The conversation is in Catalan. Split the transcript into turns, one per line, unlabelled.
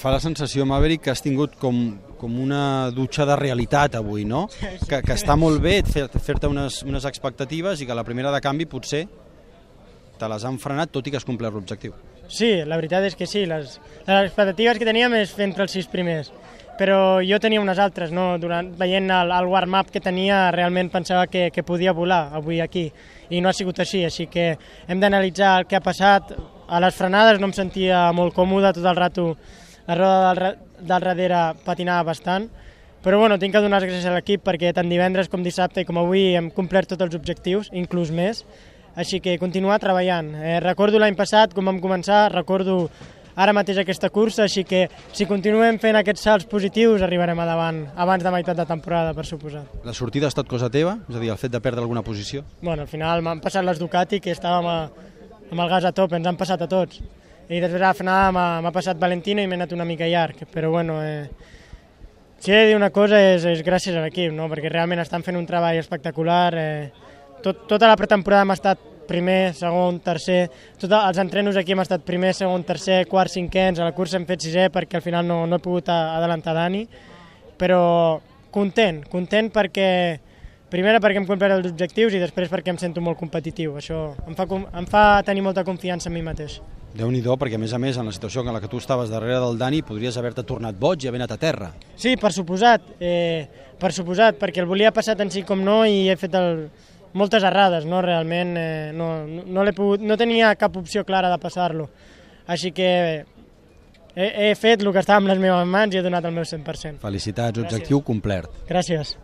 fa la sensació, Maverick, que has tingut com, com una dutxa de realitat avui, no? Que, que està molt bé fer-te fer unes, unes expectatives i que la primera de canvi potser te les han frenat tot i que has complert l'objectiu.
Sí, la veritat és que sí, les, les expectatives que teníem és fer entre els sis primers, però jo tenia unes altres, no? Durant, veient el, el warm-up que tenia realment pensava que, que podia volar avui aquí i no ha sigut així, així que hem d'analitzar el que ha passat. A les frenades no em sentia molt còmode tot el rato, la roda del, del darrere patinava bastant, però bueno, tinc que donar les gràcies a l'equip perquè tant divendres com dissabte i com avui hem complert tots els objectius, inclús més, així que continuar treballant. Eh, recordo l'any passat, com vam començar, recordo ara mateix aquesta cursa, així que si continuem fent aquests salts positius arribarem a davant abans de meitat de temporada, per suposat.
La sortida ha estat cosa teva? És a dir, el fet de perdre alguna posició?
Bueno, al final m'han passat les Ducati, que estàvem a, amb el gas a tope, ens han passat a tots. I després a la frenada m'ha passat Valentino i m'he anat una mica llarg, però bueno, eh, si he de dir una cosa és, és gràcies a l'equip, no? perquè realment estan fent un treball espectacular. Eh, tot, tota la pretemporada hem estat primer, segon, tercer, tots els entrenos aquí hem estat primer, segon, tercer, quart, cinquens, a la cursa hem fet sisè perquè al final no, no he pogut adelantar Dani, però content, content perquè primera perquè hem complert els objectius i després perquè em sento molt competitiu, això em fa, em fa tenir molta confiança en mi mateix.
Déu nhi perquè a més a més en la situació en la que tu estaves darrere del Dani podries haver-te tornat boig i haver anat a terra.
Sí, per suposat, eh, per suposat, perquè el volia passar tant sí com no i he fet el, moltes errades, no? realment eh, no, no, pogut, no tenia cap opció clara de passar-lo. Així que he, he fet el que estava amb les meves mans i he donat el meu 100%.
Felicitats, objectiu Gràcies. complert.
Gràcies.